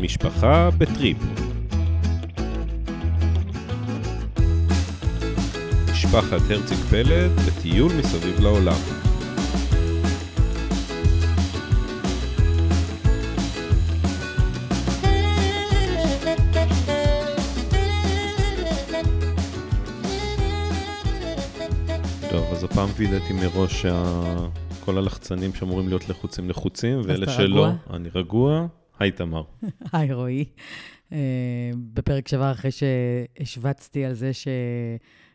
משפחה בטריפ. משפחת הרציג פלד בטיול מסביב לעולם. טוב, אז הפעם וידאתי מראש שכל הלחצנים שאמורים להיות לחוצים לחוצים, ואלה שלא? אני רגוע. היי תמר. היי רועי. אה, בפרק שעבר, אחרי שהשווצתי על זה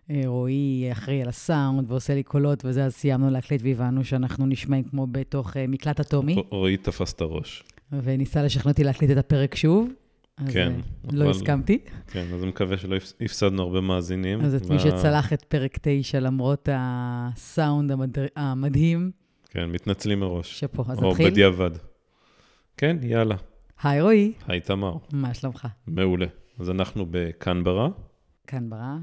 שרועי אחראי על הסאונד ועושה לי קולות וזה, אז סיימנו להקליט והבנו שאנחנו נשמעים כמו בתוך אה, מקלט אטומי, רועי תפס את הראש. וניסה לשכנע אותי להקליט את הפרק שוב. אז כן, אה, לא אבל- הסכמתי. כן, אז אני מקווה שלא הפס- הפסדנו הרבה מאזינים. אז את מי וה- שצלח את פרק 9 למרות הסאונד המד- המדהים, כן, מתנצלים מראש. שפה. אז או נתחיל. בדיעבד. כן, יאללה. היי רועי, היי תמר. מה שלומך? מעולה. אז אנחנו בקנברה, כאן ברא.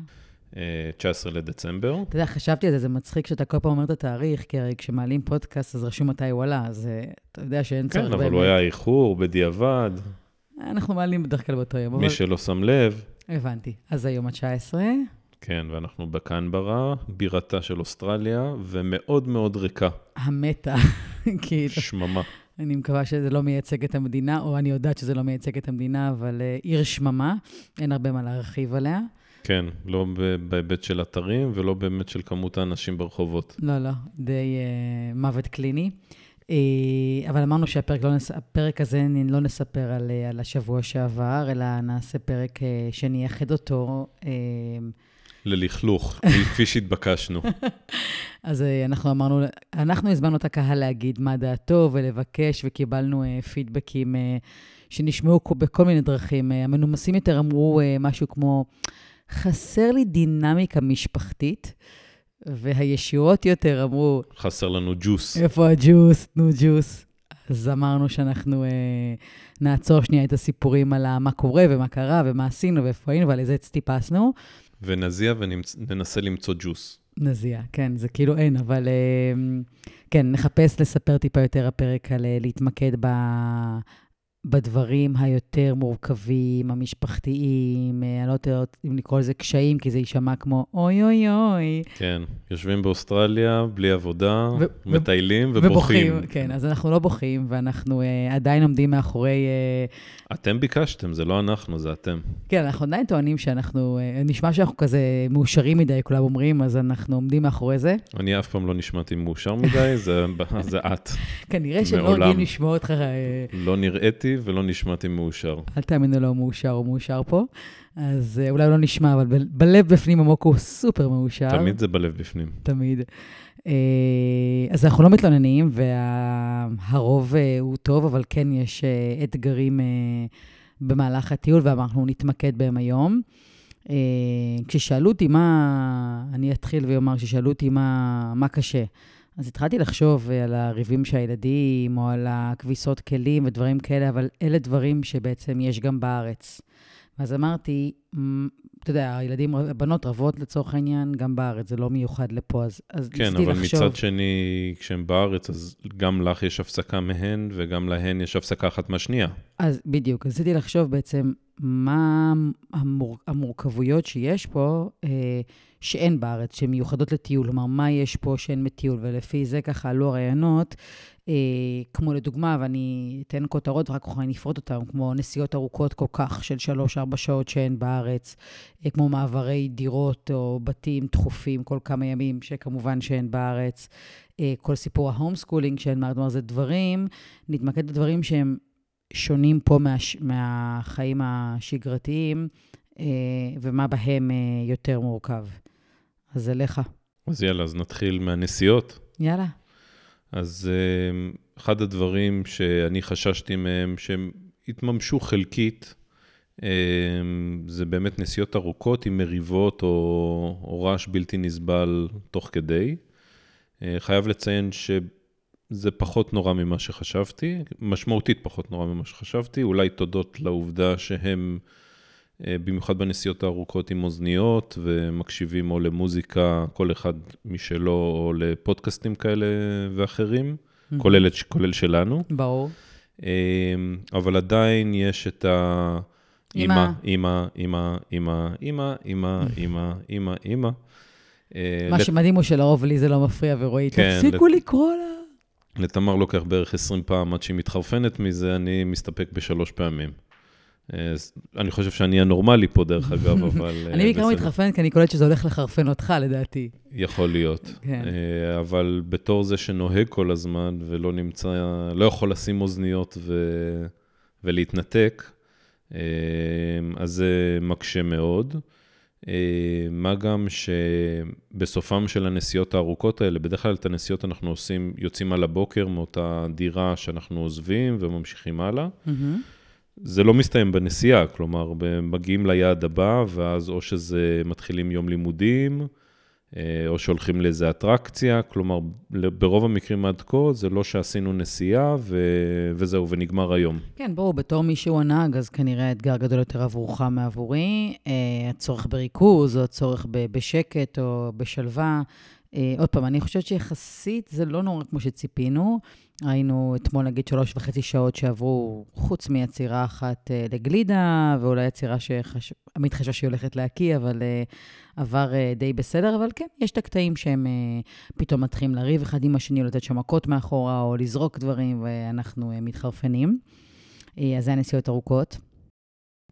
אה, 19 לדצמבר. אתה יודע, חשבתי על זה, זה מצחיק שאתה כל פעם אומר את התאריך, כי הרי כשמעלים פודקאסט אז רשום מתי הוא עלה, אז אה, אתה יודע שאין צורך כן, באמת. אבל הוא היה איחור, בדיעבד. אנחנו מעלים בדרך כלל באותו יום, אבל... מי שלא שם לב, הבנתי. אז היום ה-19, כן, ואנחנו בקנברה, בירתה של אוסטרליה, ומאוד מאוד ריקה. המטה, כאילו, שממה. אני מקווה שזה לא מייצג את המדינה, או אני יודעת שזה לא מייצג את המדינה, אבל אה, עיר שממה, אין הרבה מה להרחיב עליה. כן, לא בהיבט של אתרים ולא באמת של כמות האנשים ברחובות. לא, לא, די אה, מוות קליני. אה, אבל אמרנו שהפרק לא נס... הפרק הזה לא נספר על, אה, על השבוע שעבר, אלא נעשה פרק אה, שנייחד אותו. אה, ללכלוך, כפי שהתבקשנו. אז אה, אנחנו אמרנו, אנחנו הזמנו את הקהל להגיד מה דעתו ולבקש, וקיבלנו אה, פידבקים אה, שנשמעו בכל מיני דרכים. אה, המנומסים יותר אמרו אה, משהו כמו, חסר לי דינמיקה משפחתית, והישירות יותר אמרו, חסר לנו ג'וס. איפה הג'וס? תנו ג'וס. אז אמרנו שאנחנו אה, נעצור שנייה את הסיפורים על מה קורה ומה קרה ומה עשינו ואיפה היינו ועל איזה עץ טיפסנו. ונזיע וננסה למצוא ג'וס. נזיע, כן, זה כאילו אין, אבל אה, כן, נחפש לספר טיפה יותר הפרק על אה, להתמקד ב... בדברים היותר מורכבים, המשפחתיים, אה, אני לא יודעת אם לקרוא לזה קשיים, כי זה יישמע כמו אוי אוי אוי. כן, יושבים באוסטרליה, בלי עבודה, ו- מטיילים ובוכים. כן, אז אנחנו לא בוכים, ואנחנו אה, עדיין עומדים מאחורי... אה, אתם ביקשתם, זה לא אנחנו, זה אתם. כן, אנחנו עדיין טוענים שאנחנו, אה, נשמע שאנחנו כזה מאושרים מדי, כולם אומרים, אז אנחנו עומדים מאחורי זה. אני אף פעם לא נשמעתי מאושר מדי, זה, זה את. כנראה לא מעולם. רגילים לשמוע אותך, לא נראיתי ולא נשמעתי מאושר. אל תאמינו לו מאושר או מאושר פה. אז אה, אולי הוא לא נשמע, אבל ב- בלב בפנים עמוק הוא סופר מאושר. תמיד זה בלב בפנים. תמיד. אה, אז אנחנו לא מתלוננים, והרוב הוא טוב, אבל כן יש אה, אתגרים אה, במהלך הטיול, ואנחנו נתמקד בהם היום. אה, כששאלו אותי מה, אני אתחיל ואומר, כששאלו אותי מה, מה קשה, אז התחלתי לחשוב אה, על הריבים של הילדים, או על הכביסות כלים ודברים כאלה, אבל אלה דברים שבעצם יש גם בארץ. אז אמרתי, "מ, אתה יודע, הילדים, הבנות רבות לצורך העניין, גם בארץ, זה לא מיוחד לפה, אז, כן, ניסיתי אבל לחשוב. מצד שני, כשהם בארץ, אז גם לך יש הפסקה מהן, וגם להן יש הפסקה אחת מהשנייה. אז בדיוק, אז ניסיתי לחשוב בעצם מה המור, המורכבויות שיש פה, אה, שאין בארץ, שהן מיוחדות לטיול. כלומר, מה יש פה שאין בטיול, ולפי זה ככה עלו הרעיונות, אה, כמו לדוגמה, ואני אתן כותרות ואחר כך אני אפרוט אותן, כמו נסיעות ארוכות כל כך של 3-4 שעות שאין בארץ, אה, כמו מעברי דירות או בתים דחופים כל כמה ימים, שכמובן שאין בארץ. אה, כל סיפור ה home schooling שאין בארץ, כלומר, זה דברים, נתמקד בדברים שהם שונים פה מהש, מהחיים השגרתיים, אה, ומה בהם אה, יותר מורכב. אז אליך. אז יאללה, אז נתחיל מהנסיעות. יאללה. אז אה, אחד הדברים שאני חששתי מהם, שהם התממשו חלקית, אה, זה באמת נסיעות ארוכות עם מריבות או, או רעש בלתי נסבל תוך כדי. אה, חייב לציין שזה פחות נורא ממה שחשבתי, משמעותית פחות נורא ממה שחשבתי, אולי תודות לעובדה שהם, במיוחד בנסיעות הארוכות עם אוזניות, ומקשיבים או למוזיקה, כל אחד משלו, או לפודקאסטים כאלה ואחרים, כולל, את- כולל שלנו. ברור. אבל עדיין יש את ה... אמא. אמא, אמא, אמא, אמא, אמא, אמא, אמא, אמא. מה שמדהים הוא שלרוב לי זה לא מפריע, ורועי, כן, תפסיקו לקרוא לה. לתמר לוקח בערך 20 פעם עד שהיא מתחרפנת מזה, אני מסתפק בשלוש פעמים. אני חושב שאני הנורמלי פה, דרך אגב, אבל... אה, אני בעיקר. מתחרפנת, כי אני קולטת שזה הולך לחרפן אותך, לדעתי. יכול להיות. כן. אה, אבל בתור זה שנוהג כל הזמן ולא נמצא, לא יכול לשים אוזניות ו... ולהתנתק, אה, אז זה מקשה מאוד. מה גם שבסופם של הנסיעות הארוכות האלה, בדרך כלל את הנסיעות אנחנו עושים, יוצאים על הבוקר מאותה דירה שאנחנו עוזבים וממשיכים הלאה. מהמם. זה לא מסתיים בנסיעה, כלומר, מגיעים ליעד הבא, ואז או שזה מתחילים יום לימודים, אה, או שהולכים לאיזה אטרקציה, כלומר, ברוב המקרים עד כה, זה לא שעשינו נסיעה ו... וזהו, ונגמר היום. כן, ברור, בתור מי שהוא הנהג, אז כנראה האתגר גדול יותר עבורך מעבורי. אה, הצורך בריכוז, או הצורך בשקט, או בשלווה. אה, עוד פעם, אני חושבת שיחסית זה לא נורא כמו שציפינו. היינו אתמול, נגיד, שלוש וחצי שעות שעברו, חוץ מיצירה אחת אה, לגלידה, ואולי יצירה שעמית חשב שהיא הולכת להקיא, אבל אה, עבר אה, די בסדר. אבל כן, יש את הקטעים שהם אה, פתאום מתחילים לריב אחד עם השני, לתת שם מכות מאחורה, או לזרוק דברים, ואנחנו אה, מתחרפנים. אה, אז זה הנסיעות ארוכות.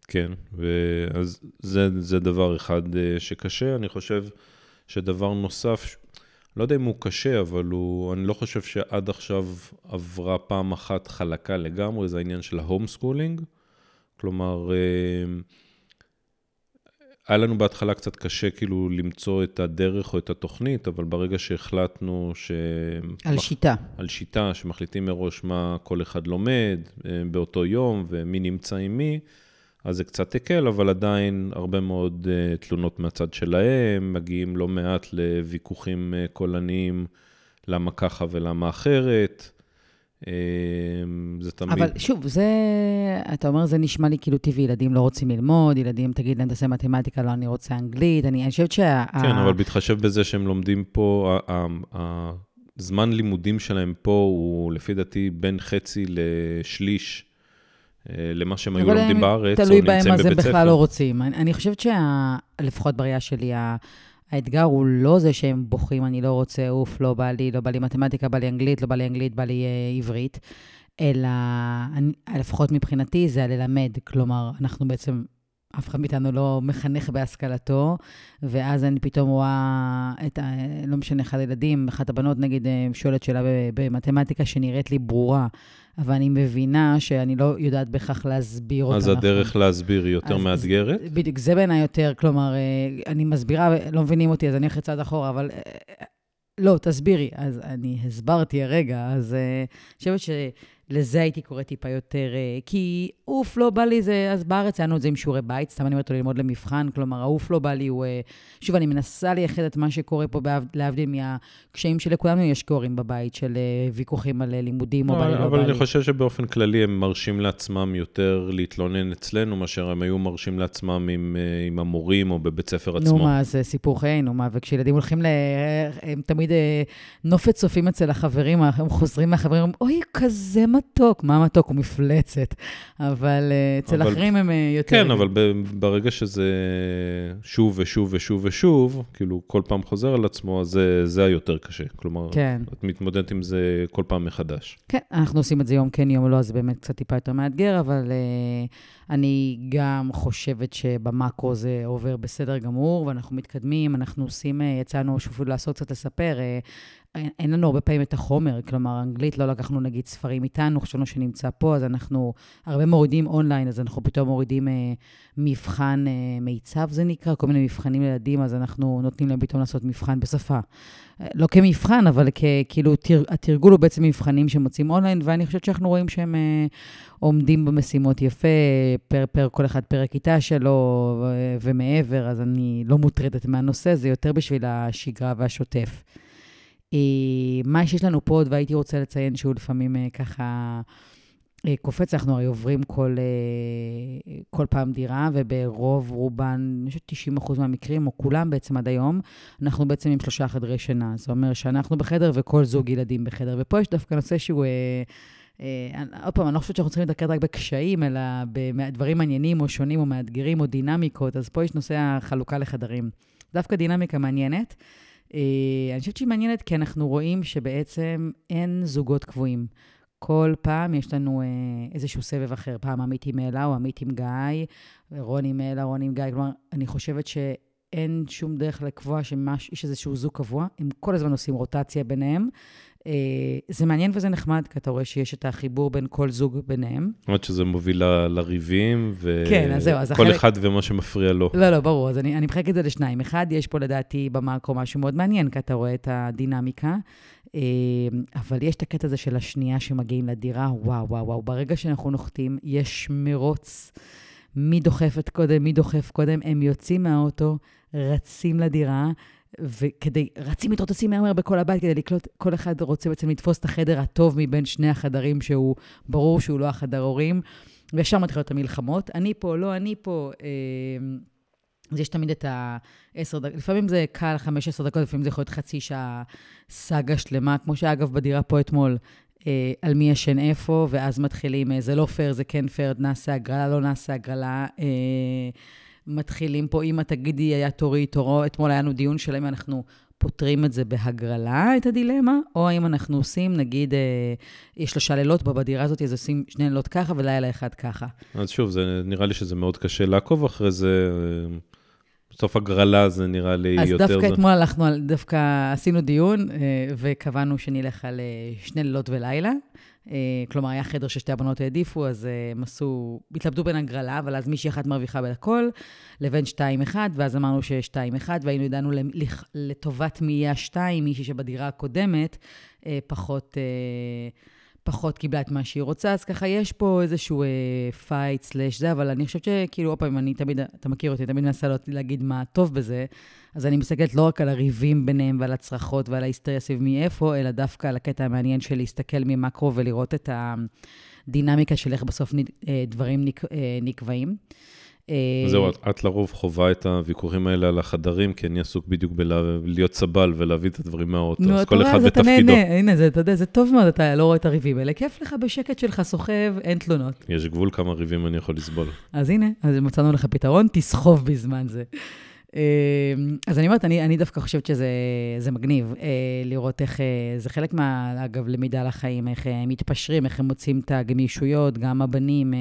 כן, ואז זה, זה דבר אחד אה, שקשה. אני חושב שדבר נוסף, לא יודע אם הוא קשה, אבל הוא, אני לא חושב שעד עכשיו עברה פעם אחת חלקה לגמרי, זה העניין של ה home schooling. כלומר, אה, היה לנו בהתחלה קצת קשה כאילו למצוא את הדרך או את התוכנית, אבל ברגע שהחלטנו ש... על שיטה. על שיטה שמחליטים מראש מה כל אחד לומד אה, באותו יום ומי נמצא עם מי, אז זה קצת הקל, אבל עדיין הרבה מאוד אה, תלונות מהצד שלהם, מגיעים לא מעט לוויכוחים אה, קולניים, למה ככה ולמה אחרת. אה, זה תמיד... אבל שוב, זה, אתה אומר, זה נשמע לי כאילו טבעי, ילדים לא רוצים ללמוד, ילדים, תגיד להם, תעשה מתמטיקה, לא, אני רוצה אנגלית. אני, אני חושבת שה... כן, אבל בהתחשב בזה שהם לומדים פה, הזמן לימודים שלהם פה הוא לפי דעתי בין חצי לשליש למה שהם היו לומדים בארץ, או תלוי נמצאים בהם, אז הם בבית בכלל ספר. לא רוצים. אני, אני חושבת שלפחות בראייה שלי, האתגר הוא לא זה שהם בוכים, אני לא רוצה, אוף, לא בא לי, לא בא לי מתמטיקה, בא לי אנגלית, לא בא לי אנגלית, בא לי אה, עברית, אלא אני, לפחות מבחינתי זה הללמד. כלומר, אנחנו בעצם, אף אחד מאיתנו לא מחנך בהשכלתו, ואז אני פתאום רואה את ה... לא משנה, אחד הילדים, אחת הבנות, נגיד, אה, שואלת שאלה במתמטיקה שנראית לי ברורה, אבל אני מבינה שאני לא יודעת בהכרח להסביר אותה אז נכון. הדרך להסביר היא יותר אז- מאתגרת. בדיוק, זה בעיניי יותר, כלומר, אה, אני מסבירה, לא מבינים אותי, אז אני הולכת צעד אחורה, אבל אה, לא, תסבירי. אז אני הסברתי הרגע, אז אני חושבת שלזה הייתי קוראת טיפה יותר, אה, כי אוף, לא בא לי זה, אז בארץ היה את זה עם שיעורי בית, סתם אני אומרת לו ללמוד למבחן, כלומר, האוף לא בא לי הוא... אה, שוב, אני מנסה לייחד את מה שקורה פה, להבדיל מהקשיים שלכולנו יש קורים בבית, של אה, ויכוחים על לימודים, או בא לי, לא אבל בא אני לי. חושב שבאופן כללי הם מרשים לעצמם יותר להתלונן אצלנו, מאשר הם היו מרשים לעצמם עם, עם המורים או בבית ספר עצמו. נו מה, זה סיפור חיינו, מה, וכשילדים הולכים ל... הם תמיד נופת צופים אצל החברים, הם חוזרים מהחברים, אוי, כזה מתוק. מה מתוק? הוא מפלצת. אבל אה, אצל אחרים הם אה, יותר... כן, אבל ברגע שזה שוב ושוב ושוב ושוב, כאילו כל פעם חוזר על עצמו, אז זה, זה היותר קשה. כלומר, כן. את מתמודדת עם זה כל פעם מחדש. כן, אנחנו עושים את זה יום כן, יום לא, אז זה באמת קצת טיפה יותר מאתגר, אבל uh, אני גם חושבת שבמאקרו זה עובר בסדר גמור, ואנחנו מתקדמים, אנחנו עושים, uh, יצאנו שוב לעשות קצת לספר, uh, אין- אין לנו הרבה פעמים את החומר, כלומר, אנגלית לא לקחנו נגיד ספרים איתנו, חשבנו שנמצא פה, אז אנחנו הרבה מורידים אונליין, אז אנחנו פתאום מורידים uh, מבחן uh, מיצב, זה נקרא, כל מיני מבחנים לילדים, אז אנחנו נותנים להם פתאום לעשות מבחן בשפה. לא כמבחן, אבל כאילו, תר, התרגול הוא בעצם מבחנים שמוצאים אונליין, ואני חושבת שאנחנו רואים שהם אה, עומדים במשימות יפה, פר, פר כל אחד פר הכיתה שלו ומעבר, אז אני לא מוטרדת מהנושא, זה יותר בשביל השגרה והשוטף. אה, מה שיש לנו פה עוד, והייתי רוצה לציין שהוא לפעמים אה, ככה... אה, קופץ, אנחנו הרי עוברים כל, אה, כל פעם דירה, וברוב רובן, אני חושבת 90% מהמקרים, או כולם בעצם עד היום, אנחנו בעצם עם שלושה חדרי שינה. זה אומר שאנחנו בחדר וכל זוג ילדים בחדר. ופה יש דווקא נושא שהוא אה, עוד פעם, אני לא חושבת שאנחנו צריכים להתקד רק בקשיים, אלא בדברים מעניינים או שונים או מאתגרים או דינמיקות, אז פה יש נושא החלוקה לחדרים. דווקא דינמיקה מעניינת. אני חושבת שהיא מעניינת כי אנחנו רואים שבעצם אין זוגות קבועים. כל פעם יש לנו אה, איזשהו סבב אחר. פעם עמית עם אלה או עמית עם גיא, רון עם אלה, רון עם גיא. כלומר, אני חושבת שאין שום דרך לקבוע שיש איזשהו זוג קבוע. הם כל הזמן עושים רוטציה ביניהם. אה, זה מעניין וזה נחמד, כי אתה רואה שיש את החיבור בין כל זוג ביניהם. זאת אומרת שזה מוביל לריבים, וכל כן, אז זהו, אז החלק... אחד ומה שמפריע לו. לא, לא, ברור, אז אני, אני מחלק את זה לשניים. אחד, יש פה לדעתי במאקרו משהו מאוד מעניין, כי אתה רואה את הדינמיקה. אה, אבל יש את הקטע הזה של השנייה שמגיעים לדירה, וואו, וואו, וואו, ברגע שאנחנו נוחתים, יש מרוץ. מי דוחפת קודם, מי דוחף קודם, הם יוצאים מהאוטו, רצים לדירה, וכדי, רצים מתרוצצים מהר מהר בכל הבית כדי לקלוט, כל אחד רוצה בעצם לתפוס את החדר הטוב מבין שני החדרים שהוא, ברור שהוא לא החדר הורים, ושם מתחילות המלחמות. אני פה, לא אני פה. אה, אז יש תמיד את ה-10 דקות, לפעמים זה קל 15 דקות, לפעמים זה יכול להיות חצי שעה סאגה שלמה, כמו שאגב בדירה פה אתמול, אה, על מי ישן איפה, ואז מתחילים, אה, זה לא פייר, זה כן פייר, נעשה הגרלה, לא נעשה הגרלה. אה, מתחילים פה, אמא תגידי, היה תורי, תורו, אתמול היה לנו דיון שלם, אנחנו פותרים את זה בהגרלה, את הדילמה, או האם אנחנו עושים, נגיד, אה, יש שלושה לילות בדירה הזאת, אז עושים שני לילות ככה ולילה אחד ככה. אז שוב, זה, נראה לי שזה מאוד קשה לעקוב אחרי זה. בסוף הגרלה זה נראה לי אז יותר... אז דווקא זה... אתמול הלכנו, על, דווקא עשינו דיון, אה, וקבענו שנלך על אה, שני לילות ולילה. אה, כלומר, היה חדר ששתי הבנות העדיפו, אז הם עשו, התלבטו בין הגרלה, אבל אז מישהי אחת מרוויחה בהכל, לבין שתיים אחד, ואז אמרנו שיש שתיים אחד, והיינו ידענו לטובת מי יהיה השתיים, מישהי שבדירה הקודמת פחות... פחות קיבלה את מה שהיא רוצה, אז ככה יש פה איזשהו fight אה, slash זה, אבל אני חושבת שכאילו, עוד פעם, אני תמיד, אתה מכיר אותי, תמיד מנסה להגיד מה טוב בזה, אז אני מסתכלת לא רק על הריבים ביניהם ועל הצרחות ועל ההיסטריה סביב מאיפה, אלא דווקא על הקטע המעניין של להסתכל ממקרו ולראות את הדינמיקה של איך בסוף אה, דברים נק, אה, נקבעים. אה, זהו, את לרוב חווה את הוויכוחים האלה על החדרים, כי אני עסוק בדיוק בלהיות סבל ולהביא את הדברים מהאוטו, אז כל אחד בתפקידו. הנה, זה, אתה יודע, זה טוב מאוד, אתה לא רואה את הריבים האלה, כיף לך בשקט שלך, סוחב, אין תלונות. יש גבול כמה ריבים אני יכול לסבול. אז הנה, אז מצאנו לך פתרון, תסחוב בזמן זה. אמ, אז אני אומרת, אני, אני דווקא חושבת שזה מגניב אה, לראות איך, אה, זה חלק מה, אגב, למידה לחיים, איך הם אה, מתפשרים, איך הם מוצאים את הגמישויות, גם הבנים,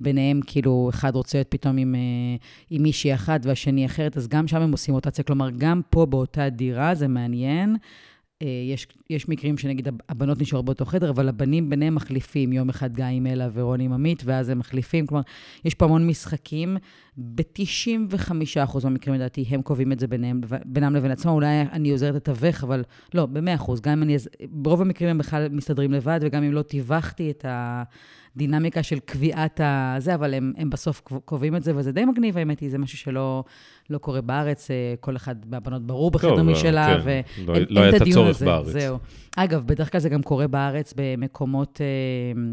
ביניהם, כאילו, אחד רוצה להיות פתאום עם, עם מישהי אחת והשני אחרת, אז גם שם הם עושים רוטציה. כלומר, גם פה באותה דירה, זה מעניין. יש, יש מקרים שנגיד הבנות נשארות באותו חדר, אבל הבנים ביניהם מחליפים, יום אחד גיא עם אלה ורון עם עמית, ואז הם מחליפים. כלומר, יש פה המון משחקים. ב-95% מהמקרים, לדעתי, הם קובעים את זה ביניהם, בינם לבין עצמם. אולי אני עוזרת לתווך, אבל לא, ב-100%. גם אם אני... ברוב המקרים הם בכלל מסתדרים לבד, וגם אם לא טיווחתי את ה... הדינמיקה של קביעת הזה, אבל הם, הם בסוף קובעים את זה, וזה די מגניב, האמת היא, זה משהו שלא לא קורה בארץ, אה, כל אחד מהבנות ברור בחדר משלה, כן. ואין לא, לא היה את הצורך בארץ. זהו. אגב, בדרך כלל זה גם קורה בארץ במקומות... אה,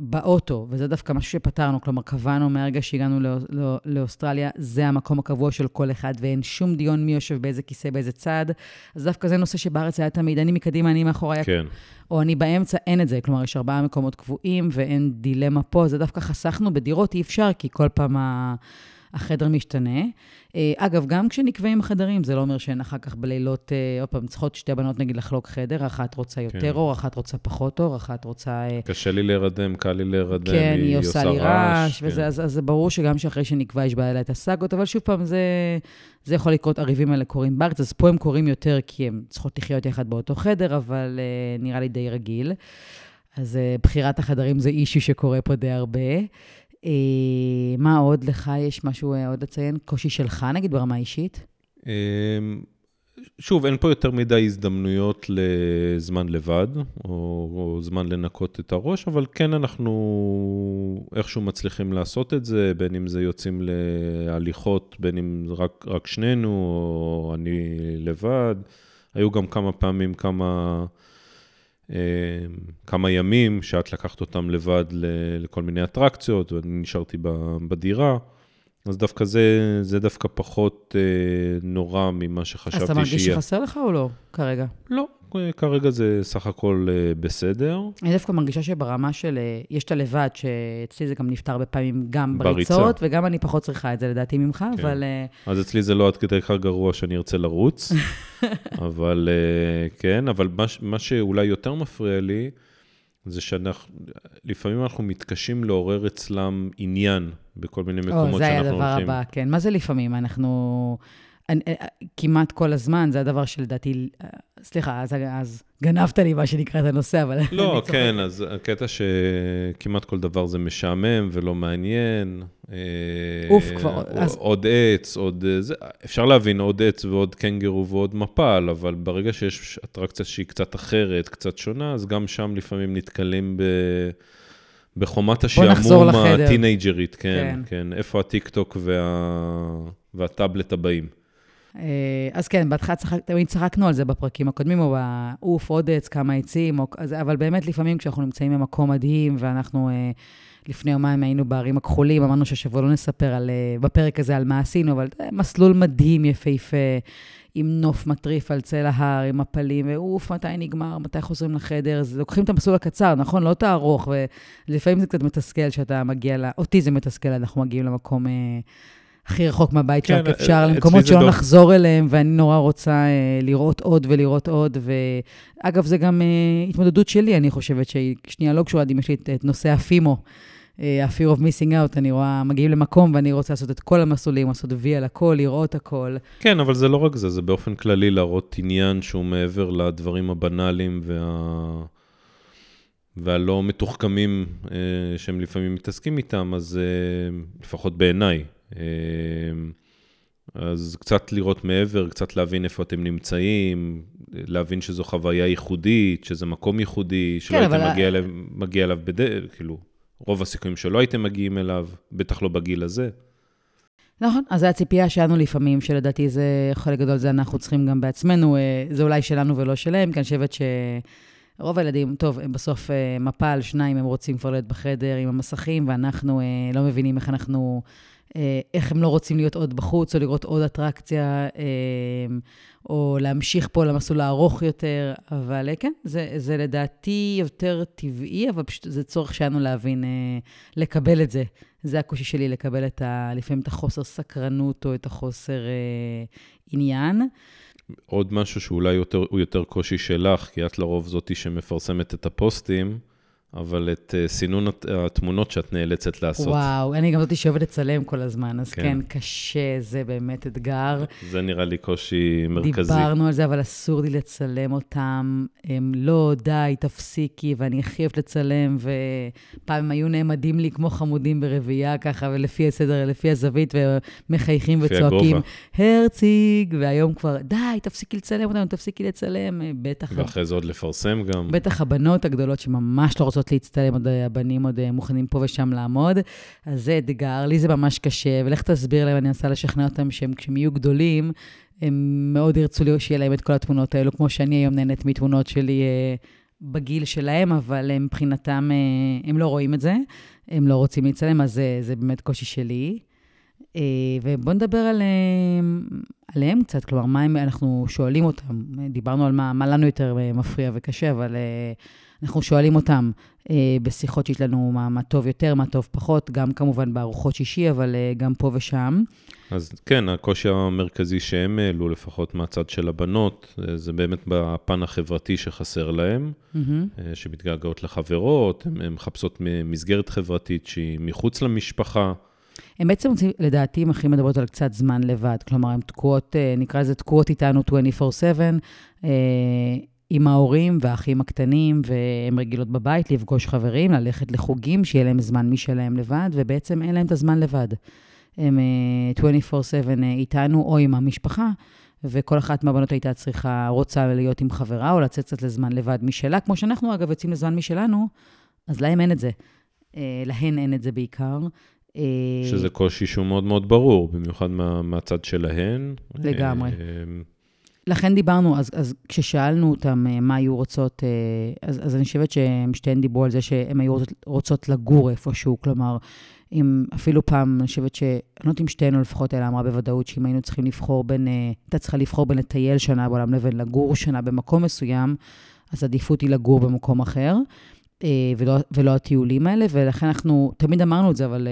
באוטו, וזה דווקא משהו שפתרנו, כלומר, קבענו מהרגע שהגענו לא, לא, לאוסטרליה, זה המקום הקבוע של כל אחד, ואין שום דיון מי יושב באיזה כיסא, באיזה צד. אז דווקא זה נושא שבארץ היה תמיד, אני מקדימה, אני מאחורי, כן. או אני באמצע, אין את זה. כלומר, יש ארבעה מקומות קבועים ואין דילמה פה, זה דווקא חסכנו בדירות, אי אפשר, כי כל פעם ה... החדר משתנה. אה, אגב, גם כשנקבעים חדרים, זה לא אומר שאין אחר כך בלילות, אה, עוד פעם, צריכות שתי בנות נגיד לחלוק חדר, אחת רוצה יותר כן. אור, אחת רוצה פחות אור, אחת רוצה... אה, קשה לי להירדם, קל לי להירדם, כן, היא, היא עושה לי רעש, וזה, כן. אז, אז ברור שגם שאחרי שנקבע יש בעיה את הסאגות, אבל שוב פעם, זה, זה יכול לקרות, הריבים האלה קורים בארץ, אז פה הם קורים יותר כי הן צריכות לחיות יחד באותו חדר, אבל נראה לי די רגיל. אז בחירת החדרים זה אישו שקורה פה די הרבה. אה, מה עוד לך? יש משהו אה, עוד לציין? קושי שלך, נגיד, ברמה אישית? אמ, שוב, אין פה יותר מדי הזדמנויות לזמן לבד, או, או זמן לנקות את הראש, אבל כן אנחנו איכשהו מצליחים לעשות את זה, בין אם זה יוצאים להליכות, בין אם רק, רק שנינו, או אני לבד. היו גם כמה פעמים כמה... אה, כמה ימים שאת לקחת אותם לבד לכל מיני אטרקציות, ואני נשארתי בדירה. אז דווקא זה, זה דווקא פחות אה, נורא ממה שחשבתי שיהיה. אז אתה מרגיש שחסר לך או לא, כרגע? לא, כרגע זה סך הכל אה, בסדר. אני דווקא מרגישה שברמה של, אה, יש את הלבד, שאצלי זה גם נפתר הרבה פעמים גם בריצה. בריצות, וגם אני פחות צריכה את זה לדעתי ממך, כן. אבל... אה, אז אצלי זה לא עד כדי כך גרוע שאני ארצה לרוץ, אבל אה, כן, אבל מה, מה שאולי יותר מפריע לי, זה שלפעמים אנחנו מתקשים לעורר אצלם עניין בכל מיני מקומות או, זה היה שאנחנו הדבר הולכים. הבא, כן. מה זה לפעמים? אנחנו... אני, אה, כמעט כל הזמן, זה הדבר שלדעתי... אה, סליחה, אז, אז גנבת לי, מה שנקרא, את הנושא, אבל... לא. כן, אז הקטע שכמעט כל דבר זה משעמם ולא מעניין. אה, אוף, כבר, או- אז- עוד עץ, עוד... אה, זה, אפשר להבין עוד עץ ועוד קנגרו ועוד מפל, אבל ברגע שיש אטרקציה שהיא קצת אחרת, קצת שונה, אז גם שם לפעמים נתקלים ב... בחומת השעמום. הטינג'רית, כן, כן. כן. איפה הטיקטוק וה... והטאבלט הבאים? אה, אז כן, בהתחלה צחק, תמיד צחקנו על זה בפרקים הקודמים, או בעוף, עוד עץ, כמה עצים, או, אז, אבל באמת לפעמים כשאנחנו נמצאים במקום מדהים, ואנחנו אה, לפני יומיים היינו בערים הכחולים, אמרנו שהשבוע לא נספר על, אה, בפרק הזה על מה עשינו, אבל זה מסלול מדהים, יפהפה, עם נוף מטריף על צל ההר, עם מפלים, ואוף, מתי נגמר, מתי חוזרים לחדר, אז לוקחים את המסלול הקצר, נכון? לא את הארוך, ולפעמים זה קצת מתסכל שאתה מגיע ל... אותי זה מתסכל, אנחנו מגיעים למקום... אה, הכי רחוק מהבית כן, שרק אפשר, אצלי למקומות שלא לא- נחזור אליהם, ואני נורא רוצה אה, לראות עוד ולראות עוד. ואגב, זה גם אה, התמודדות שלי, אני חושבת שהיא שנייה לא קשורה, אם יש לי את, את נושא הפימו, אה, ה-fear of missing out, אני רואה, מגיעים למקום ואני רוצה לעשות את כל המסלולים, לעשות וי על הכל, לראות הכל. כן, אבל זה לא רק זה, זה באופן כללי להראות עניין שהוא מעבר לדברים הבנאליים וה... והלא מתוחכמים אה, שהם לפעמים מתעסקים איתם, אז אה, לפחות בעיניי. אה, אז קצת לראות מעבר, קצת להבין איפה אתם נמצאים, להבין שזו חוויה ייחודית, שזה מקום ייחודי, שלא כן, הייתם אבל- מגיע אליו, מגיע אליו בדרך, כאילו, רוב הסיכויים שלא הייתם מגיעים אליו, בטח לא בגיל הזה. נכון, אז זו הציפייה שלנו לפעמים, שלדעתי זה חלק גדול, זה אנחנו צריכים גם בעצמנו, אה, זה אולי שלנו ולא שלהם, כי אני חושבת שרוב הילדים, טוב, הם בסוף אה, מפל, שניים, הם רוצים כבר להיות בחדר עם המסכים, ואנחנו אה, לא מבינים איך אנחנו, איך הם לא רוצים להיות עוד בחוץ, או לראות עוד אטרקציה, אה, או להמשיך פה למסלול הארוך יותר, אבל אה, כן, זה, זה לדעתי יותר טבעי, אבל פשוט זה צורך שלנו להבין, אה, לקבל את זה. זה הקושי שלי, לקבל את ה, לפעמים את החוסר סקרנות או את החוסר אה, עניין. עוד משהו שאולי יותר, הוא יותר קושי שלך, כי את לרוב זאתי שמפרסמת את הפוסטים, אבל את אה, סינון הת- התמונות שאת נאלצת לעשות. וואו, אני גם זאתי שאוהבת לצלם כל הזמן, אז כן. כן, קשה, זה באמת אתגר. זה נראה לי קושי מרכזי. דיברנו על זה, אבל אסור לי לצלם אותם. הם לא, די, תפסיקי, ואני הכי אוהבת לצלם, ופעם הם היו נעמדים לי כמו חמודים ברביעייה, ככה, ולפי הסדר, לפי הזווית, ומחייכים וצועקים, הגובה. הרציג, והיום כבר, די, תפסיקי לצלם אותנו, תפסיקי לצלם, בטח. ואחרי זה עוד לפרסם גם. בטח הבנות הגדולות שממש לא רוצות להצטלם, עוד אה, הבנים עוד אה, מוכנים פה ושם לעמוד. אז זה אתגר, לי זה ממש קשה, ולך תסביר להם, אני מנסה לשכנע אותם שהם, כשהם יהיו גדולים, הם מאוד ירצו לי- שיהיה להם את כל התמונות האלו, כמו שאני היום נהנית מתמונות שלי אה, בגיל שלהם, אבל מבחינתם, הם לא רואים את זה, הם לא רוצים להצטלם, אז זה, זה באמת קושי שלי. ובואו נדבר על, עליהם קצת, כלומר, מה הם, אנחנו שואלים אותם, דיברנו על מה, מה לנו יותר מפריע וקשה, אבל אנחנו שואלים אותם אה, בשיחות שיש לנו מה, מה טוב יותר, מה טוב פחות, גם כמובן בארוחות שישי, אבל אה, גם פה ושם. אז כן, הקושי המרכזי שהם העלו, לפחות מהצד של הבנות, אה, זה באמת בפן החברתי שחסר להם, מהמם. אה, שמתגעגעות לחברות, הן מחפשות מסגרת חברתית שהיא מחוץ למשפחה. הם בעצם רוצים, לדעתי, הם הכי מדברות על קצת זמן לבד. כלומר, הן תקועות, אה, נקרא לזה תקועות איתנו 24/7, אה, עם ההורים והאחים הקטנים, והן רגילות בבית לפגוש חברים, ללכת לחוגים, שיהיה להם זמן משלהם לבד, ובעצם אין להם את הזמן לבד. הם אה, 24/7 אה, איתנו או עם המשפחה, וכל אחת מהבנות הייתה צריכה, רוצה להיות עם חברה או לצאת קצת לזמן לבד משלה, כמו שאנחנו, אגב, יוצאים לזמן משלנו, אז להם אין את זה. אה, להן אין את זה בעיקר. אה, שזה קושי שהוא מאוד מאוד ברור, במיוחד מה, מהצד שלהן. לגמרי. אה, לכן דיברנו, אז, אז כששאלנו אותם אה, מה היו רוצות, אה, אז, אז אני חושבת שהם שתיהן דיברו על זה שהן היו רוצות, רוצות לגור איפשהו, כלומר, אם אפילו פעם, אני חושבת ש... אני לא יודעת אם שתיהן, או לפחות אלה אמרה בוודאות, שאם היינו צריכים לבחור בין, הייתה צריכה לבחור בין לטייל שנה בעולם לבין לגור שנה במקום מסוים, אז עדיפות היא לגור במקום אחר. ולא, ולא הטיולים האלה, ולכן אנחנו, תמיד אמרנו את זה, אבל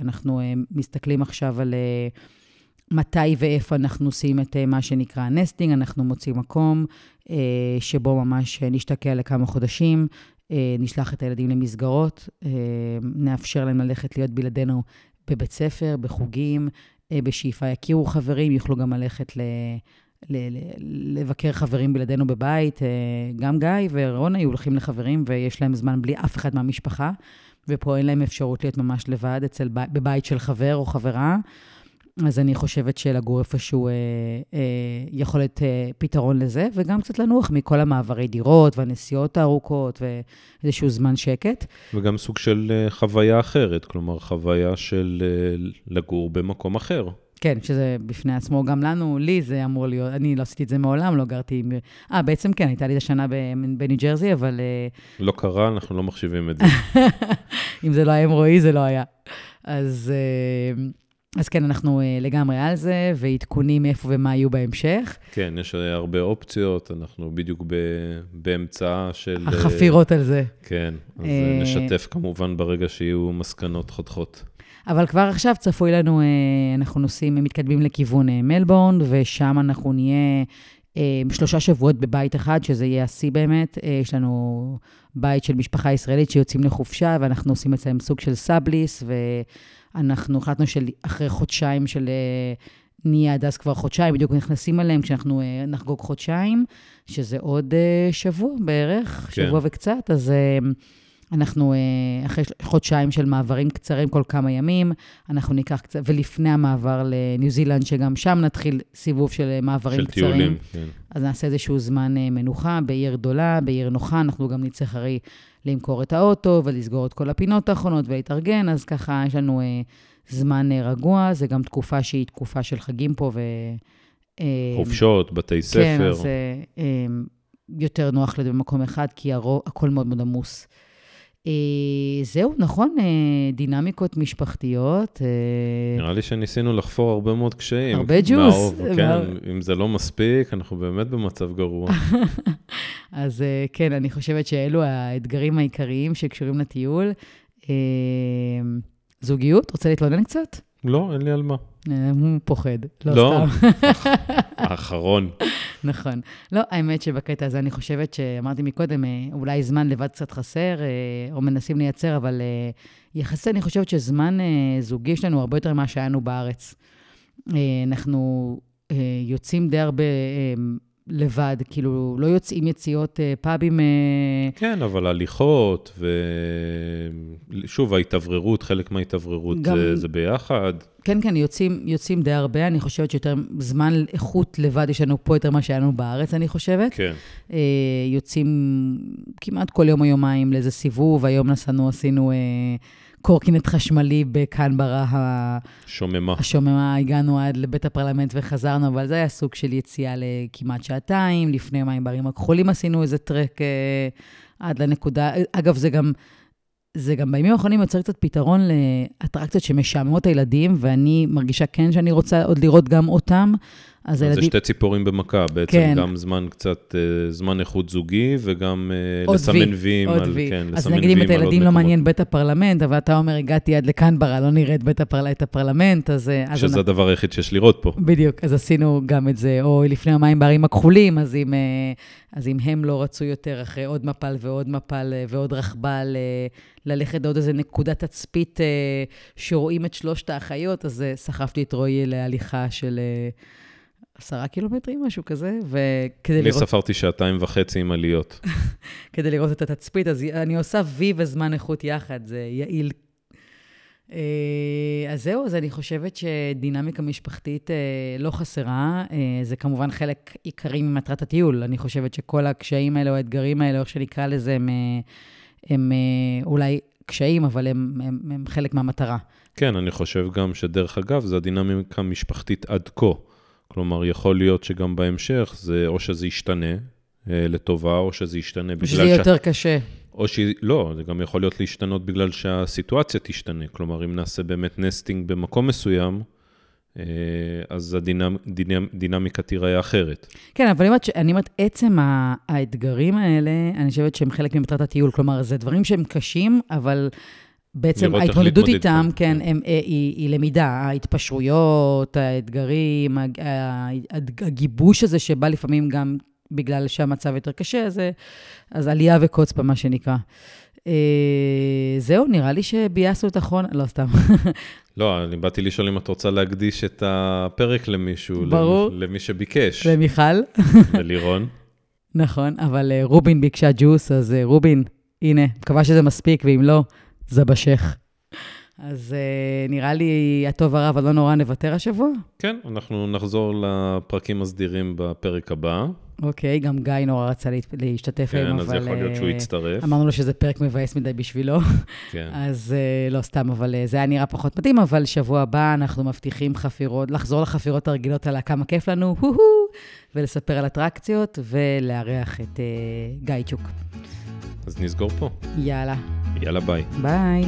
אנחנו מסתכלים עכשיו על מתי ואיפה אנחנו עושים את מה שנקרא נסטינג, אנחנו מוצאים מקום שבו ממש נשתקע לכמה חודשים, נשלח את הילדים למסגרות, נאפשר להם ללכת להיות בלעדינו בבית ספר, בחוגים, בשאיפה יכירו חברים, יוכלו גם ללכת ל... לבקר חברים בלעדינו בבית. גם גיא ורונה היו הולכים לחברים ויש להם זמן בלי אף אחד מהמשפחה, ופה אין להם אפשרות להיות ממש לבד אצל, בבית של חבר או חברה. אז אני חושבת שלגור איפשהו אה, אה, יכול להיות אה, פתרון לזה, וגם קצת לנוח מכל המעברי דירות והנסיעות הארוכות ואיזשהו זמן שקט. וגם סוג של אה, חוויה אחרת, כלומר, חוויה של אה, לגור במקום אחר. כן, שזה בפני עצמו, גם לנו, לי זה אמור להיות, אני לא עשיתי את זה מעולם, לא גרתי... אה, בעצם כן, הייתה לי את השנה בניו ג'רזי, אבל... אה, לא קרה, אנחנו לא מחשיבים את זה. אם זה לא היה עם רועי, זה לא היה. אז... אה, אז כן, אנחנו uh, לגמרי על זה, ועדכונים איפה ומה יהיו בהמשך. כן, יש הרבה אופציות, אנחנו בדיוק ב, באמצעה של... החפירות uh, על זה. כן, אז נשתף כמובן ברגע שיהיו מסקנות חותכות. אבל כבר עכשיו צפוי לנו, אנחנו נוסעים, מתקדמים לכיוון מלבורן, ושם אנחנו נהיה שלושה שבועות בבית אחד, שזה יהיה השיא באמת. יש לנו בית של משפחה ישראלית שיוצאים לחופשה, ואנחנו עושים אצלם סוג של סאבליס, ו... אנחנו החלטנו שאחרי חודשיים של... אה, נהיה עד אז כבר חודשיים, בדיוק נכנסים אליהם כשאנחנו אה, נחגוג חודשיים, שזה עוד אה, שבוע בערך, כן. שבוע וקצת, אז אנחנו אחרי חודשיים של מעברים קצרים כל כמה ימים, אנחנו ניקח קצת, ולפני המעבר לניו זילנד, שגם שם נתחיל סיבוב של מעברים של קצרים. של טיולים, כן. אז נעשה איזשהו זמן מנוחה בעיר גדולה, בעיר נוחה, אנחנו גם נצטרך הרי למכור את האוטו ולסגור את כל הפינות האחרונות ולהתארגן, אז ככה יש לנו אה, זמן אה, רגוע, זה גם תקופה שהיא תקופה של חגים פה ו... אה, חופשות, בתי ספר. כן, אז אה, אה, יותר נוח להיות במקום אחד, כי הרוב, הכל מאוד מאוד עמוס. אה, זהו, נכון, אה, דינמיקות משפחתיות. אה, נראה לי שניסינו לחפור הרבה מאוד קשיים. הרבה ג'וס. כן, אם זה לא מספיק, אנחנו באמת במצב גרוע. אז כן, אני חושבת שאלו האתגרים העיקריים שקשורים לטיול. זוגיות, רוצה להתלונן קצת? לא, אין לי על מה. הוא פוחד, לא, לא סתם. האחרון. נכון. לא, האמת שבקטע הזה אני חושבת שאמרתי מקודם, אה, אולי זמן לבד קצת חסר, אה, או מנסים לייצר, אבל אה, יחסי, אני חושבת שזמן זוגי יש לנו הרבה יותר ממה שהיה לנו בארץ. אנחנו יוצאים די הרבה לבד, כאילו, לא יוצאים יציאות אה, פאבים... אה... כן, אבל הליכות, ושוב, ההתאווררות, חלק מההתאווררות גם... זה, זה ביחד. כן, כן, יוצאים, יוצאים די הרבה, אני חושבת שיותר זמן איכות לבד יש לנו פה יותר ממה שהיה לנו בארץ, אני חושבת. כן. אה, יוצאים כמעט כל יום או יומיים לאיזה סיבוב, היום נסענו, עשינו... אה, קורקינט חשמלי בקנברה שוממה. השוממה, הגענו עד לבית הפרלמנט וחזרנו, אבל זה היה סוג של יציאה לכמעט שעתיים. לפני מים בערים הכחולים עשינו איזה טרק אה, עד לנקודה. אגב, זה גם... זה גם בימים האחרונים יוצר קצת פתרון לאטרקציות שמשעממות את הילדים, ואני מרגישה כן שאני רוצה עוד לראות גם אותם. אז. זה שתי ציפורים במכה, בעצם כן. גם זמן קצת, אה, זמן איכות זוגי, וגם אה, לסמן ויים על, וי. כן, אז נגיד אם את הילדים לא מעניין בית הפרלמנט, אבל אתה אומר, הגעתי עד לקנברה, לא נראה את הפרל... את הפרלמנט, אז... אה, שזה אז הדבר היחיד שיש לראות פה. בדיוק, אז עשינו גם את זה, או לפני יומיים בערים הכחולים, אז אם, אז אם הם לא רצו יותר אחרי עוד מפל ועוד מפל ועוד רכבל, ללכת לעוד איזה נקודת תצפית שרואים את שלושת האחיות, אז סחפתי את רועי להליכה של... עשרה קילומטרים, משהו כזה, וכדי לראות... אני ספרתי שעתיים וחצי עם עליות. כדי לראות את התצפית, אז אני עושה וי וזמן איכות יחד, זה יעיל. אה, אז זהו, אז אני חושבת שדינמיקה משפחתית אה, לא חסרה. אה, זה כמובן חלק עיקרי ממטרת הטיול. אני חושבת שכל הקשיים האלה, או האתגרים האלה, או איך שנקרא לזה, הם, הם אולי קשיים, אבל הם, הם, הם חלק מהמטרה. כן, אני חושב גם שדרך אגב, זה הדינמיקה המשפחתית עד כה. כלומר, יכול להיות שגם בהמשך, זה או שזה ישתנה אה, לטובה, או שזה ישתנה בגלל... שזה יהיה יותר קשה. או ש... לא, זה גם יכול להיות להשתנות בגלל שהסיטואציה תשתנה. כלומר, אם נעשה באמת נסטינג במקום מסוים, אה, אז הדינמיקה תיראה אחרת. כן, אבל אני אומרת, עצם האתגרים האלה, אני חושבת שהם חלק ממטרת הטיול. כלומר, זה דברים שהם קשים, אבל בעצם ההתמודדות איתם, כן. הם, אה, היא, היא למידה, ההתפשרויות, האתגרים, הגיבוש הזה שבא לפעמים גם בגלל שהמצב יותר קשה, זה, אז עלייה וקוץ במה שנקרא. אה, זהו, נראה לי שביאסנו את אחרון, לא, סתם. לא, אני באתי לשאול אם את רוצה להקדיש את הפרק למישהו, ברור. למי, שביקש. למיכל. ולירון. נכון, אבל רובין ביקשה ג'וס, אז רובין, הנה, מקווה שזה מספיק, ואם לא, זה בשך. אז uh, נראה לי הטוב הרע, אבל לא נורא נוותר השבוע. כן, אנחנו נחזור לפרקים הסדירים בפרק הבא. אוקיי, גם גיא נורא רצה להשתתף כן, היום, אבל... כן, אז יכול להיות שהוא אה, יצטרף. אמרנו לו שזה פרק מבאס מדי בשבילו. כן. אז uh, לא סתם, אבל uh, זה היה נראה פחות מתאים, אבל שבוע הבא אנחנו מבטיחים חפירות, לחזור לחפירות הרגילות על כמה כיף לנו, הו-הו, ולספר על אטרקציות, ולארח את uh, גיא צ'וק. אז נסגור פה. יאללה. יאללה, ביי. ביי.